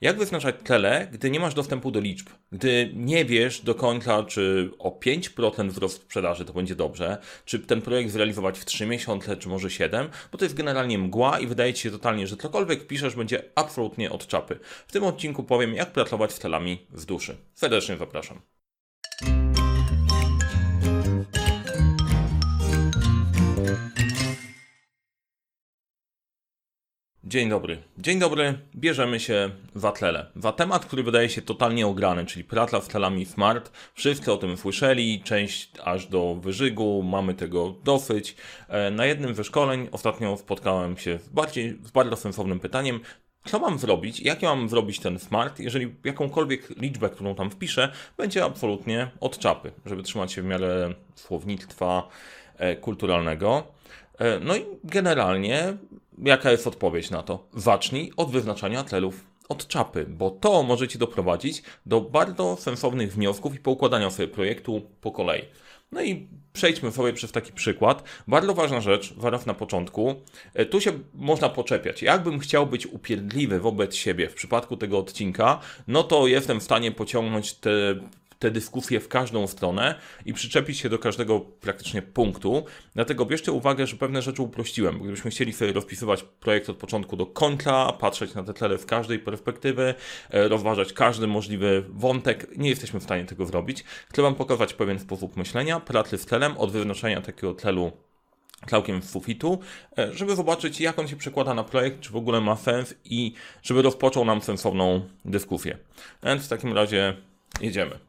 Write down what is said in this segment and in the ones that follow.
Jak wyznaczać tlele, gdy nie masz dostępu do liczb? Gdy nie wiesz do końca, czy o 5% wzrost sprzedaży to będzie dobrze, czy ten projekt zrealizować w 3 miesiące, czy może 7, bo to jest generalnie mgła i wydaje ci się totalnie, że cokolwiek piszesz będzie absolutnie od czapy. W tym odcinku powiem, jak pracować z celami w duszy. Serdecznie zapraszam. Dzień dobry. Dzień dobry. Bierzemy się w Atlele. Za temat, który wydaje się totalnie ograny, czyli praca z telami smart. Wszyscy o tym słyszeli, część aż do wyżygu, mamy tego dosyć. E, na jednym ze szkoleń ostatnio spotkałem się z, bardziej, z bardzo sensownym pytaniem, co mam zrobić, jak ja mam zrobić ten smart, jeżeli jakąkolwiek liczbę, którą tam wpiszę, będzie absolutnie od czapy, żeby trzymać się w miarę słownictwa e, kulturalnego. E, no i generalnie, jaka jest odpowiedź na to? Zacznij od wyznaczania celów od czapy, bo to może Ci doprowadzić do bardzo sensownych wniosków i poukładania sobie projektu po kolei. No i przejdźmy sobie przez taki przykład. Bardzo ważna rzecz, zaraz na początku. E, tu się można poczepiać. Jakbym chciał być upierdliwy wobec siebie w przypadku tego odcinka, no to jestem w stanie pociągnąć te te dyskusje w każdą stronę i przyczepić się do każdego praktycznie punktu. Dlatego bierzcie uwagę, że pewne rzeczy uprościłem. Gdybyśmy chcieli sobie rozpisywać projekt od początku do końca, patrzeć na te tlele z każdej perspektywy, e, rozważać każdy możliwy wątek, nie jesteśmy w stanie tego zrobić. Chcę Wam pokazać pewien sposób myślenia, pracy z tlelem, od wyznaczenia takiego tlelu całkiem z sufitu, e, żeby zobaczyć, jak on się przekłada na projekt, czy w ogóle ma sens i żeby rozpoczął nam sensowną dyskusję. Więc w takim razie jedziemy.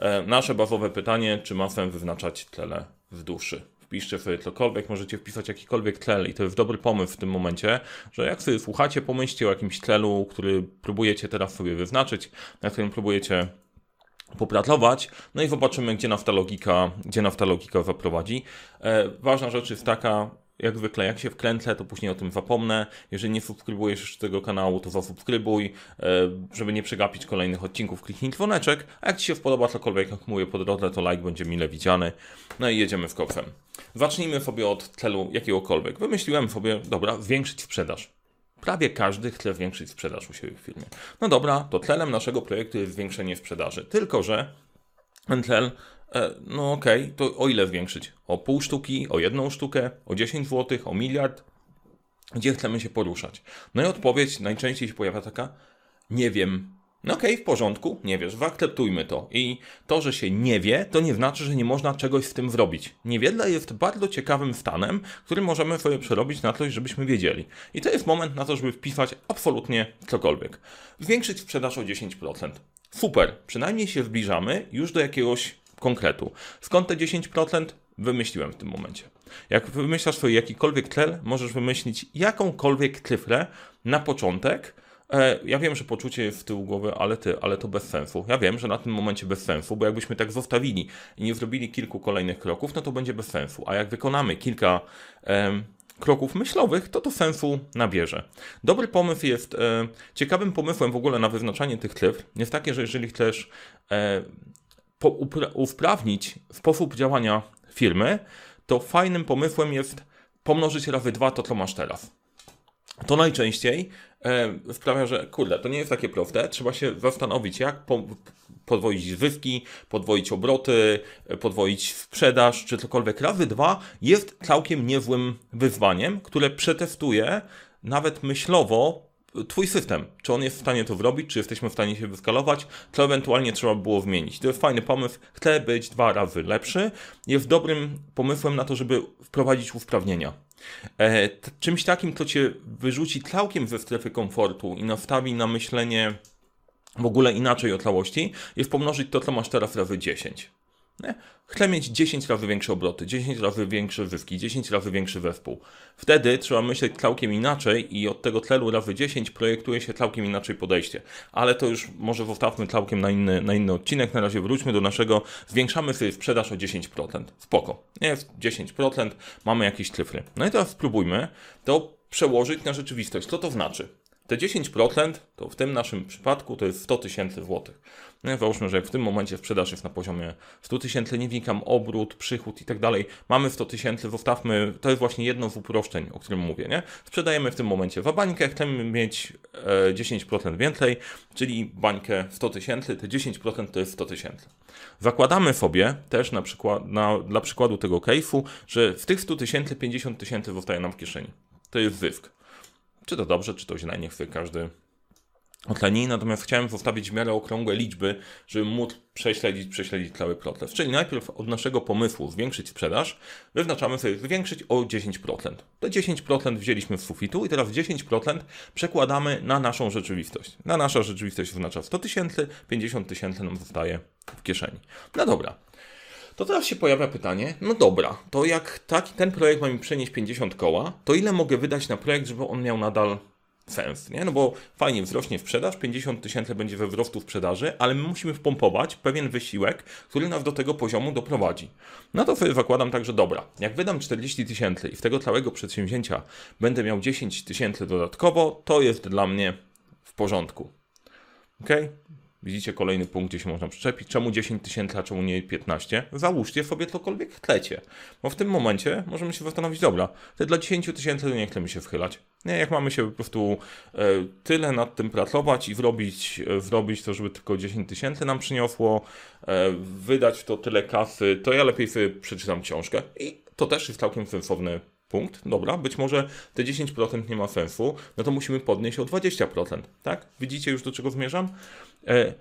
E, nasze bazowe pytanie, czy ma sens wyznaczać tlele w duszy? Wpiszcie sobie cokolwiek, możecie wpisać jakikolwiek tlel i to jest dobry pomysł w tym momencie, że jak sobie słuchacie, pomyślcie o jakimś tlelu, który próbujecie teraz sobie wyznaczyć, na którym próbujecie popracować, no i zobaczymy, gdzie nas ta logika, gdzie nas ta logika zaprowadzi. E, ważna rzecz jest taka, jak zwykle, jak się wkręcę, to później o tym zapomnę. Jeżeli nie subskrybujesz jeszcze tego kanału, to zasubskrybuj, e, żeby nie przegapić kolejnych odcinków. Kliknij dzwoneczek, a jak Ci się podoba cokolwiek, jak mówię po drodze, to like będzie mile widziany. No i jedziemy w koksem. Zacznijmy sobie od celu jakiegokolwiek. Wymyśliłem sobie, dobra, zwiększyć sprzedaż. Prawie każdy chce zwiększyć sprzedaż u siebie w firmie. No dobra, to celem naszego projektu jest zwiększenie sprzedaży. Tylko, że ten cel no okej, okay, to o ile zwiększyć? O pół sztuki, o jedną sztukę, o 10 zł, o miliard? Gdzie chcemy się poruszać? No i odpowiedź najczęściej się pojawia taka, nie wiem. No okej, okay, w porządku, nie wiesz, zaakceptujmy to. I to, że się nie wie, to nie znaczy, że nie można czegoś z tym zrobić. Niewiedla jest bardzo ciekawym stanem, który możemy sobie przerobić na coś, żebyśmy wiedzieli. I to jest moment na to, żeby wpisać absolutnie cokolwiek. Zwiększyć sprzedaż o 10%. Super, przynajmniej się zbliżamy już do jakiegoś konkretu. Skąd te 10%? Wymyśliłem w tym momencie. Jak wymyślasz sobie jakikolwiek tlel, możesz wymyślić jakąkolwiek cyfrę na początek. E, ja wiem, że poczucie jest w tyłu głowy, ale ty, ale to bez sensu. Ja wiem, że na tym momencie bez sensu, bo jakbyśmy tak zostawili i nie zrobili kilku kolejnych kroków, no to będzie bez sensu. A jak wykonamy kilka kroków myślowych, to to sensu nabierze. Dobry pomysł jest, e, ciekawym pomysłem w ogóle na wyznaczanie tych cyfr jest takie, że jeżeli chcesz e, usprawnić sposób działania firmy, to fajnym pomysłem jest pomnożyć razy dwa to, co masz teraz. To najczęściej e, sprawia, że kurde, to nie jest takie proste. Trzeba się zastanowić, jak po, podwoić zyski, podwoić obroty, e, podwoić sprzedaż, czy cokolwiek. Razy dwa jest całkiem niezłym wyzwaniem, które przetestuje nawet myślowo Twój system, czy on jest w stanie to zrobić, czy jesteśmy w stanie się wyskalować, co ewentualnie trzeba było zmienić. To jest fajny pomysł, chcę być dwa razy lepszy, jest dobrym pomysłem na to, żeby wprowadzić usprawnienia. E, czymś takim, co cię wyrzuci całkiem ze strefy komfortu i nastawi na myślenie w ogóle inaczej o całości, jest pomnożyć to, co masz teraz razy 10. Nie? Chcę mieć 10 razy większe obroty, 10 razy większe zyski, 10 razy większy zespół. Wtedy trzeba myśleć całkiem inaczej i od tego tlenu razy 10 projektuje się całkiem inaczej podejście. Ale to już może zostawmy całkiem na inny, na inny odcinek. Na razie wróćmy do naszego, zwiększamy sobie sprzedaż o 10%. Spoko. Jest 10%, mamy jakieś cyfry. No i teraz spróbujmy to przełożyć na rzeczywistość. Co to znaczy? Te 10% to w tym naszym przypadku to jest 100 tysięcy złotych. No, załóżmy, że w tym momencie sprzedaż jest na poziomie 100 tysięcy, nie wnikam, obrót, przychód i tak dalej. Mamy 100 tysięcy, zostawmy, to jest właśnie jedno z uproszczeń, o którym mówię, nie? Sprzedajemy w tym momencie wabańkę, chcemy mieć e, 10% więcej, czyli bańkę 100 tysięcy, te 10% to jest 100 tysięcy. Zakładamy sobie też na przykład, na, dla przykładu tego case'u, że w tych 100 tysięcy 50 tysięcy zostaje nam w kieszeni. To jest zysk. Czy to dobrze, czy to źle, niech sobie każdy oceni. Natomiast chciałem zostawić w miarę okrągłe liczby, żeby móc prześledzić, prześledzić cały proces. Czyli najpierw od naszego pomysłu zwiększyć sprzedaż, wyznaczamy sobie zwiększyć o 10%. Te 10% wzięliśmy z sufitu i teraz 10% przekładamy na naszą rzeczywistość. Na nasza rzeczywistość oznacza 100 tysięcy, 50 tysięcy nam zostaje w kieszeni. No dobra. To teraz się pojawia pytanie, no dobra, to jak taki ten projekt ma mi przenieść 50 koła, to ile mogę wydać na projekt, żeby on miał nadal sens, nie? No bo fajnie wzrośnie sprzedaż, 50 tysięcy będzie we wzrostu sprzedaży, ale my musimy wpompować pewien wysiłek, który nas do tego poziomu doprowadzi. No to sobie zakładam tak, że dobra, jak wydam 40 tysięcy i w tego całego przedsięwzięcia będę miał 10 tysięcy dodatkowo, to jest dla mnie w porządku. Ok? Widzicie kolejny punkt, gdzie się można przyczepić. Czemu 10 tysięcy, a czemu nie 15? Załóżcie sobie cokolwiek chcecie. Bo w tym momencie możemy się zastanowić, dobra, te dla 10 tysięcy nie chcemy się wchylać. Nie, jak mamy się po prostu e, tyle nad tym pracować i zrobić, e, zrobić to, żeby tylko 10 tysięcy nam przyniosło, e, wydać to tyle kasy, to ja lepiej sobie przeczytam książkę. I to też jest całkiem sensowny punkt, dobra, być może te 10% nie ma sensu, no to musimy podnieść o 20%, tak? Widzicie już do czego zmierzam? E,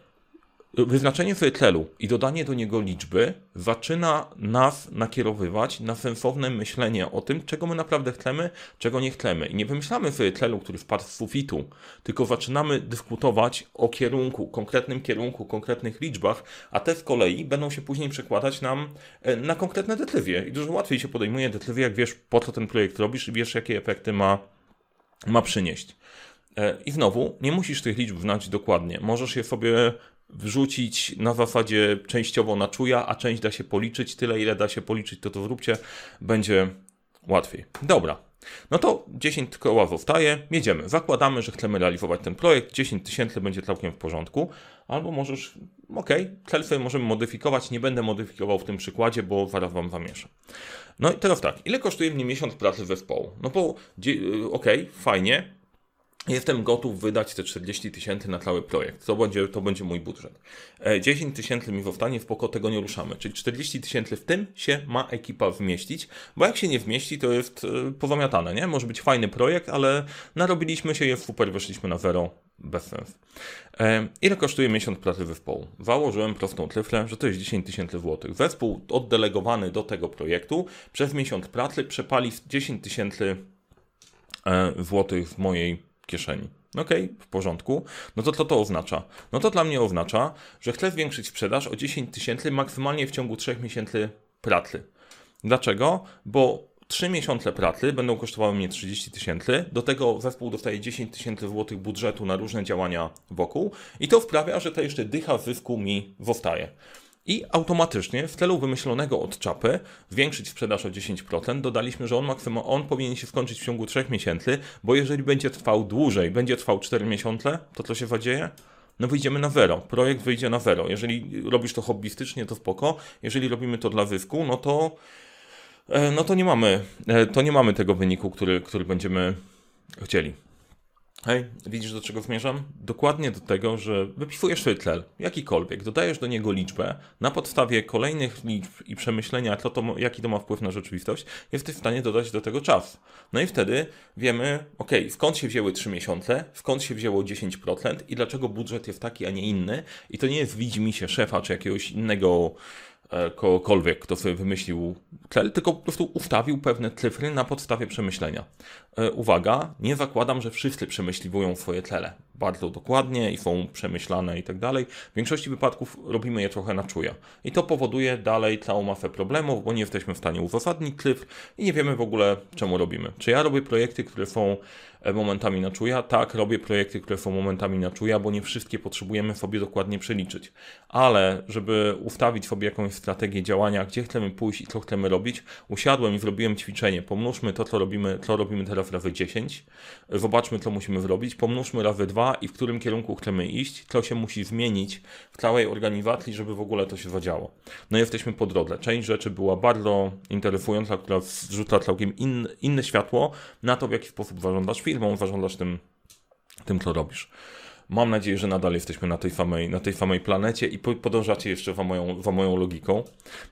wyznaczenie sobie celu i dodanie do niego liczby zaczyna nas nakierowywać na sensowne myślenie o tym, czego my naprawdę chcemy, czego nie chcemy. I nie wymyślamy sobie celu, który wpadł z sufitu, tylko zaczynamy dyskutować o kierunku, konkretnym kierunku, konkretnych liczbach, a te z kolei będą się później przekładać nam e, na konkretne decyzje. I dużo łatwiej się podejmuje decyzję, jak wiesz, po co ten projekt robisz i wiesz, jakie efekty ma, ma przynieść. E, I znowu, nie musisz tych liczb znać dokładnie. Możesz je sobie wrzucić na zasadzie częściowo na czuja, a część da się policzyć. Tyle, ile da się policzyć, to to zróbcie. Będzie łatwiej. Dobra. No to 10 koła zostaje, jedziemy. Zakładamy, że chcemy realizować ten projekt. 10 tysięcy będzie całkiem w porządku. Albo możesz, ok, cel sobie możemy modyfikować. Nie będę modyfikował w tym przykładzie, bo zaraz wam zamieszę. No i teraz tak, ile kosztuje mnie miesiąc pracy zespołu? No bo, ok, fajnie, Jestem gotów wydać te 40 tysięcy na cały projekt. To będzie, to będzie mój budżet. 10 e, tysięcy mi zostanie, spoko, tego nie ruszamy. Czyli 40 tysięcy w tym się ma ekipa wmieścić, bo jak się nie wmieści, to jest e, pozamiatane, nie? Może być fajny projekt, ale narobiliśmy się, jest super, weszliśmy na zero, bez sensu. E, ile kosztuje miesiąc pracy zespołu? Założyłem prostą cyfrę, że to jest 10 tysięcy złotych. Zespół oddelegowany do tego projektu przez miesiąc pracy przepali 10 tysięcy złotych w mojej kieszeni. Okej, okay, w porządku. No to co to oznacza? No to dla mnie oznacza, że chcę zwiększyć sprzedaż o 10 tysięcy maksymalnie w ciągu 3 miesięcy pracy. Dlaczego? Bo 3 miesiące pracy będą kosztowały mnie 30 tysięcy, do tego zespół dostaje 10 tysięcy złotych budżetu na różne działania wokół i to sprawia, że to jeszcze dycha zysku mi zostaje. I automatycznie w celu wymyślonego od czapy zwiększyć sprzedaż o 10%, dodaliśmy, że on, on powinien się skończyć w ciągu 3 miesięcy, bo jeżeli będzie trwał dłużej, będzie trwał 4 miesiące, to co się zadzieje? No wyjdziemy na zero. Projekt wyjdzie na zero. Jeżeli robisz to hobbystycznie, to spoko. Jeżeli robimy to dla zysku, no to e, no to nie mamy, e, to nie mamy tego wyniku, który, który będziemy chcieli. Hej, widzisz do czego zmierzam? Dokładnie do tego, że wypisujesz sobie jakikolwiek, dodajesz do niego liczbę, na podstawie kolejnych liczb i przemyślenia, co to, jaki to ma wpływ na rzeczywistość, jesteś w stanie dodać do tego czas. No i wtedy wiemy, ok, skąd się wzięły 3 miesiące, skąd się wzięło 10% i dlaczego budżet jest taki, a nie inny. I to nie jest widzi mi się szefa czy jakiegoś innego kogokolwiek, kto sobie wymyślił cel, tylko po prostu ustawił pewne cyfry na podstawie przemyślenia. E, uwaga, nie zakładam, że wszyscy przemyśliwują swoje cele. Bardzo dokładnie i są przemyślane i tak dalej. W większości wypadków robimy je trochę na czuja. I to powoduje dalej całą masę problemów, bo nie jesteśmy w stanie uzasadnić cyfr i nie wiemy w ogóle czemu robimy. Czy ja robię projekty, które są E, momentami na czuja. Tak, robię projekty, które są momentami na czuja, bo nie wszystkie potrzebujemy sobie dokładnie przeliczyć. Ale żeby ustawić sobie jakąś strategię działania, gdzie chcemy pójść i co chcemy robić, usiadłem i zrobiłem ćwiczenie. Pomnóżmy to, co robimy, co robimy teraz razy 10. Zobaczmy, co musimy zrobić. Pomnóżmy razy 2 i w którym kierunku chcemy iść, co się musi zmienić w całej organizacji, żeby w ogóle to się zadziało. No i jesteśmy po drodze. Część rzeczy była bardzo interesująca, która zrzuca całkiem in, inne światło na to, w jaki sposób zarządzasz firmą, zarządzasz tym, tym co robisz. Mam nadzieję, że nadal jesteśmy na tej samej, na tej samej planecie i podążacie jeszcze za moją, za moją logiką.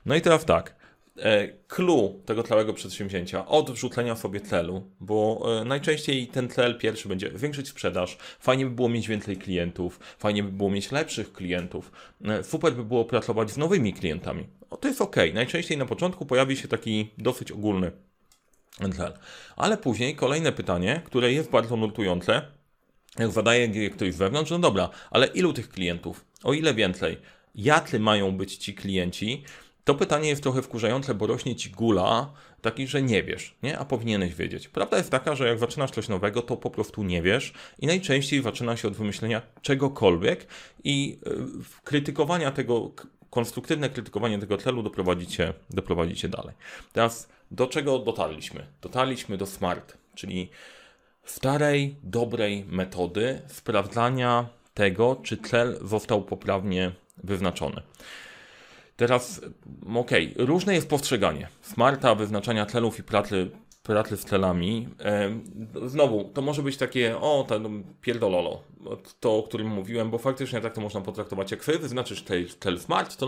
No i teraz tak. E, clue tego całego przedsięwzięcia od wrzucenia sobie celu, bo e, najczęściej ten cel pierwszy będzie zwiększyć sprzedaż, fajnie by było mieć więcej klientów, fajnie by było mieć lepszych klientów, e, super by było pracować z nowymi klientami. O, to jest ok. Najczęściej na początku pojawi się taki dosyć ogólny cel. Ale później kolejne pytanie, które jest bardzo nurtujące, jak zadaje ktoś z wewnątrz, no dobra, ale ilu tych klientów? O ile więcej? Jacy mają być ci klienci? To pytanie jest trochę wkurzające, bo rośnie ci gula, taki, że nie wiesz, nie? a powinieneś wiedzieć. Prawda jest taka, że jak zaczynasz coś nowego, to po prostu nie wiesz i najczęściej zaczyna się od wymyślenia czegokolwiek i yy, krytykowania tego, konstruktywne krytykowanie tego celu doprowadzi cię, doprowadzi cię dalej. Teraz do czego dotarliśmy? Dotarliśmy do SMART, czyli starej, dobrej metody sprawdzania tego, czy cel został poprawnie wyznaczony. Teraz, okej, okay, różne jest postrzeganie smarta, wyznaczania celów i pracy, pracy z celami. Znowu, to może być takie, o, ten pierdololo, to o którym mówiłem, bo faktycznie tak to można potraktować. Jak sobie wyznaczysz cel smart, to,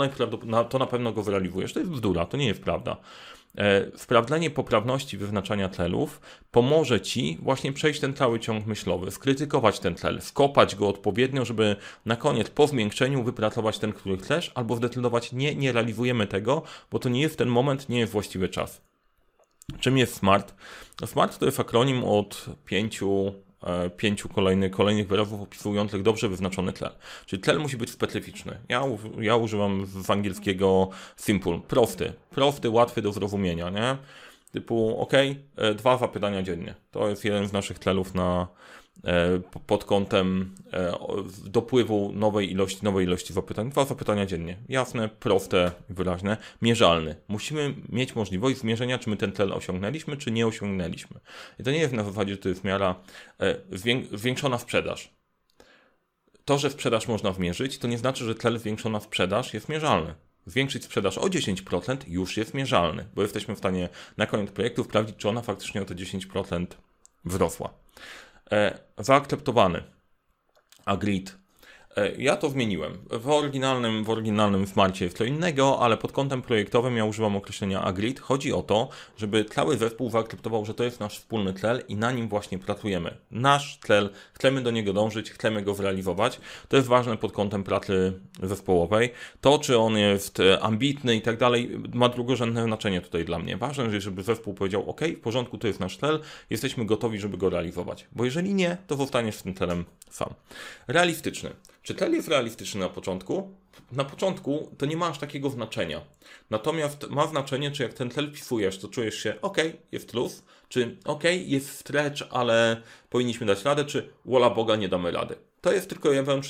to na pewno go wyrealizujesz. To jest bzdura, to nie jest prawda. E, sprawdzenie poprawności wyznaczania celów pomoże Ci właśnie przejść ten cały ciąg myślowy, skrytykować ten cel, skopać go odpowiednio, żeby na koniec po zmiękczeniu wypracować ten, który chcesz, albo zdecydować nie, nie realizujemy tego, bo to nie jest ten moment, nie jest właściwy czas. Czym jest SMART? SMART to jest akronim od pięciu E, pięciu kolejnych, kolejnych wyrazów opisujących dobrze wyznaczony tlel. Czyli tlel musi być specyficzny. Ja, ja używam z angielskiego simple, prosty. Prosty, łatwy do zrozumienia, nie? Typu, ok, e, dwa zapytania dziennie. To jest jeden z naszych tlelów na, E, pod kątem e, dopływu nowej ilości, nowej ilości zapytań. Dwa zapytania dziennie. Jasne, proste, wyraźne, mierzalne. Musimy mieć możliwość zmierzenia, czy my ten cel osiągnęliśmy, czy nie osiągnęliśmy. I to nie jest na zasadzie, że to jest miara e, zwiększona sprzedaż. To, że sprzedaż można zmierzyć, to nie znaczy, że cel zwiększona sprzedaż jest mierzalny. Zwiększyć sprzedaż o 10% już jest mierzalny, bo jesteśmy w stanie na koniec projektu sprawdzić, czy ona faktycznie o te 10% wzrosła. E, zaakceptowany. Agreed. E, ja to zmieniłem. W oryginalnym, w oryginalnym Smarcie jest to innego, ale pod kątem projektowym ja używam określenia agreed. Chodzi o to, żeby cały zespół zaakceptował, że to jest nasz wspólny cel i na nim właśnie pracujemy. Nasz cel, chcemy do niego dążyć, chcemy go zrealizować. To jest ważne pod kątem pracy zespołowej. To, czy on jest e, ambitny i tak dalej, ma drugorzędne znaczenie tutaj dla mnie. Ważne żeby zespół powiedział, ok, w porządku, to jest nasz cel, jesteśmy gotowi, żeby go realizować. Bo jeżeli nie, to zostaniesz tym celem sam. Realistyczny. Czy tel jest realistyczny na początku? Na początku to nie ma aż takiego znaczenia. Natomiast ma znaczenie, czy jak ten cel wpisujesz, to czujesz się ok, jest plus, czy ok, jest stretch, ale powinniśmy dać radę, czy wola Boga nie damy rady. To jest tylko, ja wiem,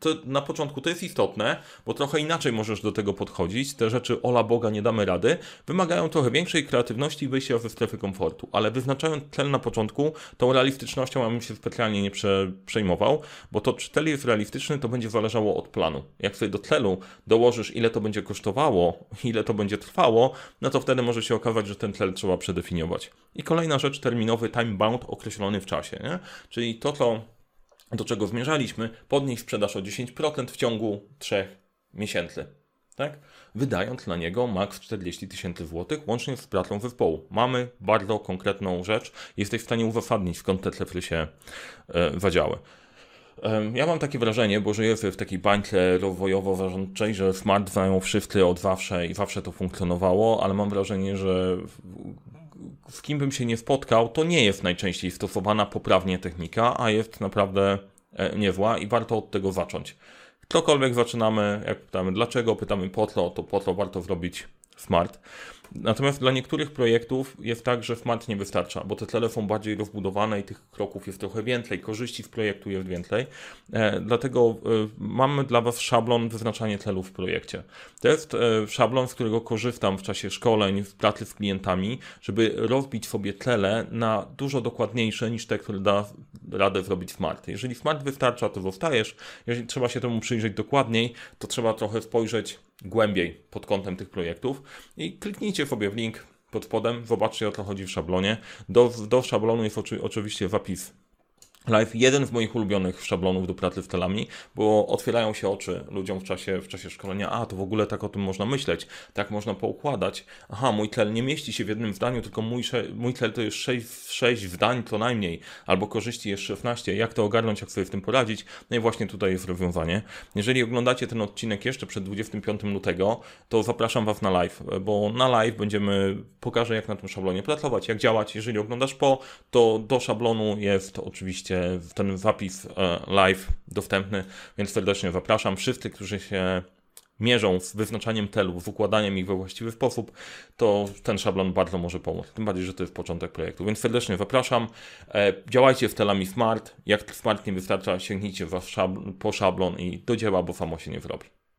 to na początku to jest istotne, bo trochę inaczej możesz do tego podchodzić. Te rzeczy, ola Boga, nie damy rady, wymagają trochę większej kreatywności i wyjścia ze strefy komfortu. Ale wyznaczając cel na początku, tą realistycznością ja bym się specjalnie nie prze, przejmował, bo to, czy cel jest realistyczny, to będzie zależało od planu. Jak sobie do celu dołożysz, ile to będzie kosztowało, ile to będzie trwało, no to wtedy może się okazać, że ten cel trzeba przedefiniować. I kolejna rzecz, terminowy time bound określony w czasie, nie? Czyli to, co do czego zmierzaliśmy, podnieść sprzedaż o 10% w ciągu 3 miesięcy. Tak? Wydając na niego maks 40 tysięcy złotych, łącznie z pracą zespołu. Mamy bardzo konkretną rzecz. Jesteś w stanie uzasadnić, skąd te cyfry się e, zadziały. Ja mam takie wrażenie, bo żyję w takiej bańce rozwojowo-zarządczej, że smart znają wszyscy od zawsze i zawsze to funkcjonowało, ale mam wrażenie, że z kim bym się nie spotkał, to nie jest najczęściej stosowana poprawnie technika, a jest naprawdę e, niewła i warto od tego zacząć. Ktokolwiek zaczynamy, jak pytamy dlaczego, pytamy po co, to po co warto zrobić Smart. Natomiast dla niektórych projektów jest tak, że Smart nie wystarcza, bo te cele są bardziej rozbudowane i tych kroków jest trochę więcej, korzyści w projektu jest więcej. E, dlatego e, mamy dla Was szablon wyznaczania celów w projekcie. To jest e, szablon, z którego korzystam w czasie szkoleń, w pracy z klientami, żeby rozbić sobie cele na dużo dokładniejsze niż te, które da radę zrobić Smart. Jeżeli Smart wystarcza, to zostajesz. Jeżeli trzeba się temu przyjrzeć dokładniej, to trzeba trochę spojrzeć głębiej pod kątem tych projektów i kliknijcie sobie w link pod spodem, zobaczcie o co chodzi w szablonie. Do, do szablonu jest oczy, oczywiście zapis Live, jeden z moich ulubionych szablonów do pracy z telami, bo otwierają się oczy ludziom w czasie, w czasie szkolenia. A, to w ogóle tak o tym można myśleć, tak można poukładać. Aha, mój cel nie mieści się w jednym zdaniu, tylko mój, mój cel to jest 6, 6 zdań co najmniej, albo korzyści jest 16. Jak to ogarnąć, jak sobie w tym poradzić? No i właśnie tutaj jest rozwiązanie. Jeżeli oglądacie ten odcinek jeszcze przed 25 lutego, to zapraszam Was na live, bo na live będziemy, pokażę jak na tym szablonie pracować, jak działać. Jeżeli oglądasz po, to do szablonu jest oczywiście ten zapis e, live dostępny, więc serdecznie zapraszam. Wszyscy, którzy się mierzą z wyznaczaniem celów, z układaniem ich we właściwy sposób, to ten szablon bardzo może pomóc. Tym bardziej, że to jest początek projektu. Więc serdecznie zapraszam. E, działajcie w telami smart. Jak smart nie wystarcza, sięgnijcie po szablon i do dzieła, bo samo się nie zrobi.